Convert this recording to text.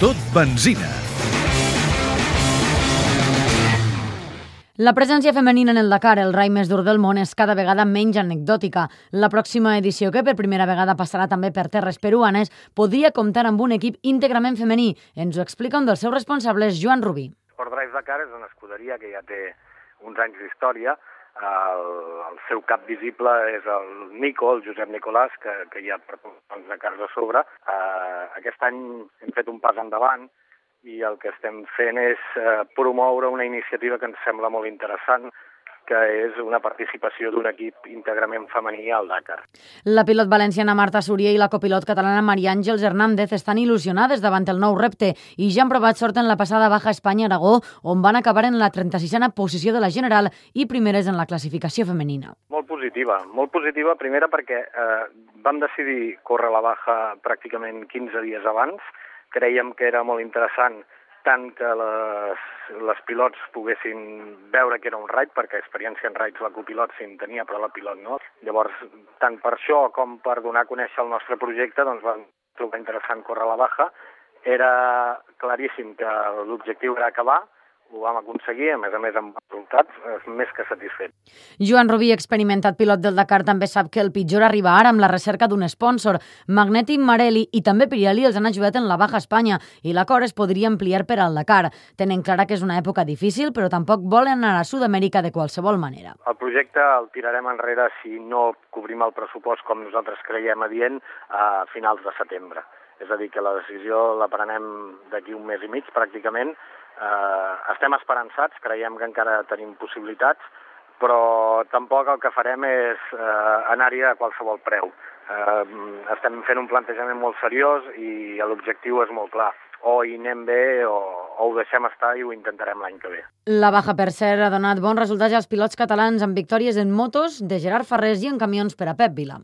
tot benzina. La presència femenina en el Dakar, el rai més dur del món, és cada vegada menys anecdòtica. La pròxima edició, que per primera vegada passarà també per terres peruanes, podria comptar amb un equip íntegrament femení. Ens ho explica un dels seus responsables, Joan Rubí. Sport Drive Dakar és una escuderia que ja té uns anys d'història. El, el seu cap visible és el Nico, el Josep Nicolàs, que, que ja porta uns Dakars a sobre. Aquest any hem fet un pas endavant i el que estem fent és eh, promoure una iniciativa que ens sembla molt interessant, que és una participació d'un equip íntegrament femení al Dakar. La pilot valenciana Marta Súria i la copilot catalana Maria Àngels Hernández estan il·lusionades davant el nou repte i ja han provat sort en la passada Baja Espanya-Aragó, on van acabar en la 36a posició de la general i primeres en la classificació femenina. Molt positiva, molt positiva, primera perquè eh, vam decidir córrer la Baja pràcticament 15 dies abans, creiem que era molt interessant tant que les, les pilots poguessin veure que era un raid, perquè experiència en raids la copilot sí en tenia, però la pilot no. Llavors, tant per això com per donar a conèixer el nostre projecte, doncs vam trobar interessant córrer la baja. Era claríssim que l'objectiu era acabar, ho vam aconseguir, a més a més amb resultats és més que satisfet. Joan Rubí, experimentat pilot del Dakar, també sap que el pitjor arriba ara amb la recerca d'un sponsor. Magneti, Marelli i també Pirelli els han ajudat en la Baja Espanya i l'acord es podria ampliar per al Dakar. Tenen clara que és una època difícil, però tampoc volen anar a Sud-amèrica de qualsevol manera. El projecte el tirarem enrere si no cobrim el pressupost com nosaltres creiem adient a finals de setembre. És a dir, que la decisió la prenem d'aquí un mes i mig pràcticament, Eh, estem esperançats, creiem que encara tenim possibilitats, però tampoc el que farem és eh, anar-hi a qualsevol preu. Eh, estem fent un plantejament molt seriós i l'objectiu és molt clar. O hi anem bé o, o ho deixem estar i ho intentarem l'any que ve. La Baja, per cert, ha donat bons resultats als pilots catalans amb victòries en motos de Gerard Ferrés i en camions per a Pep Vila.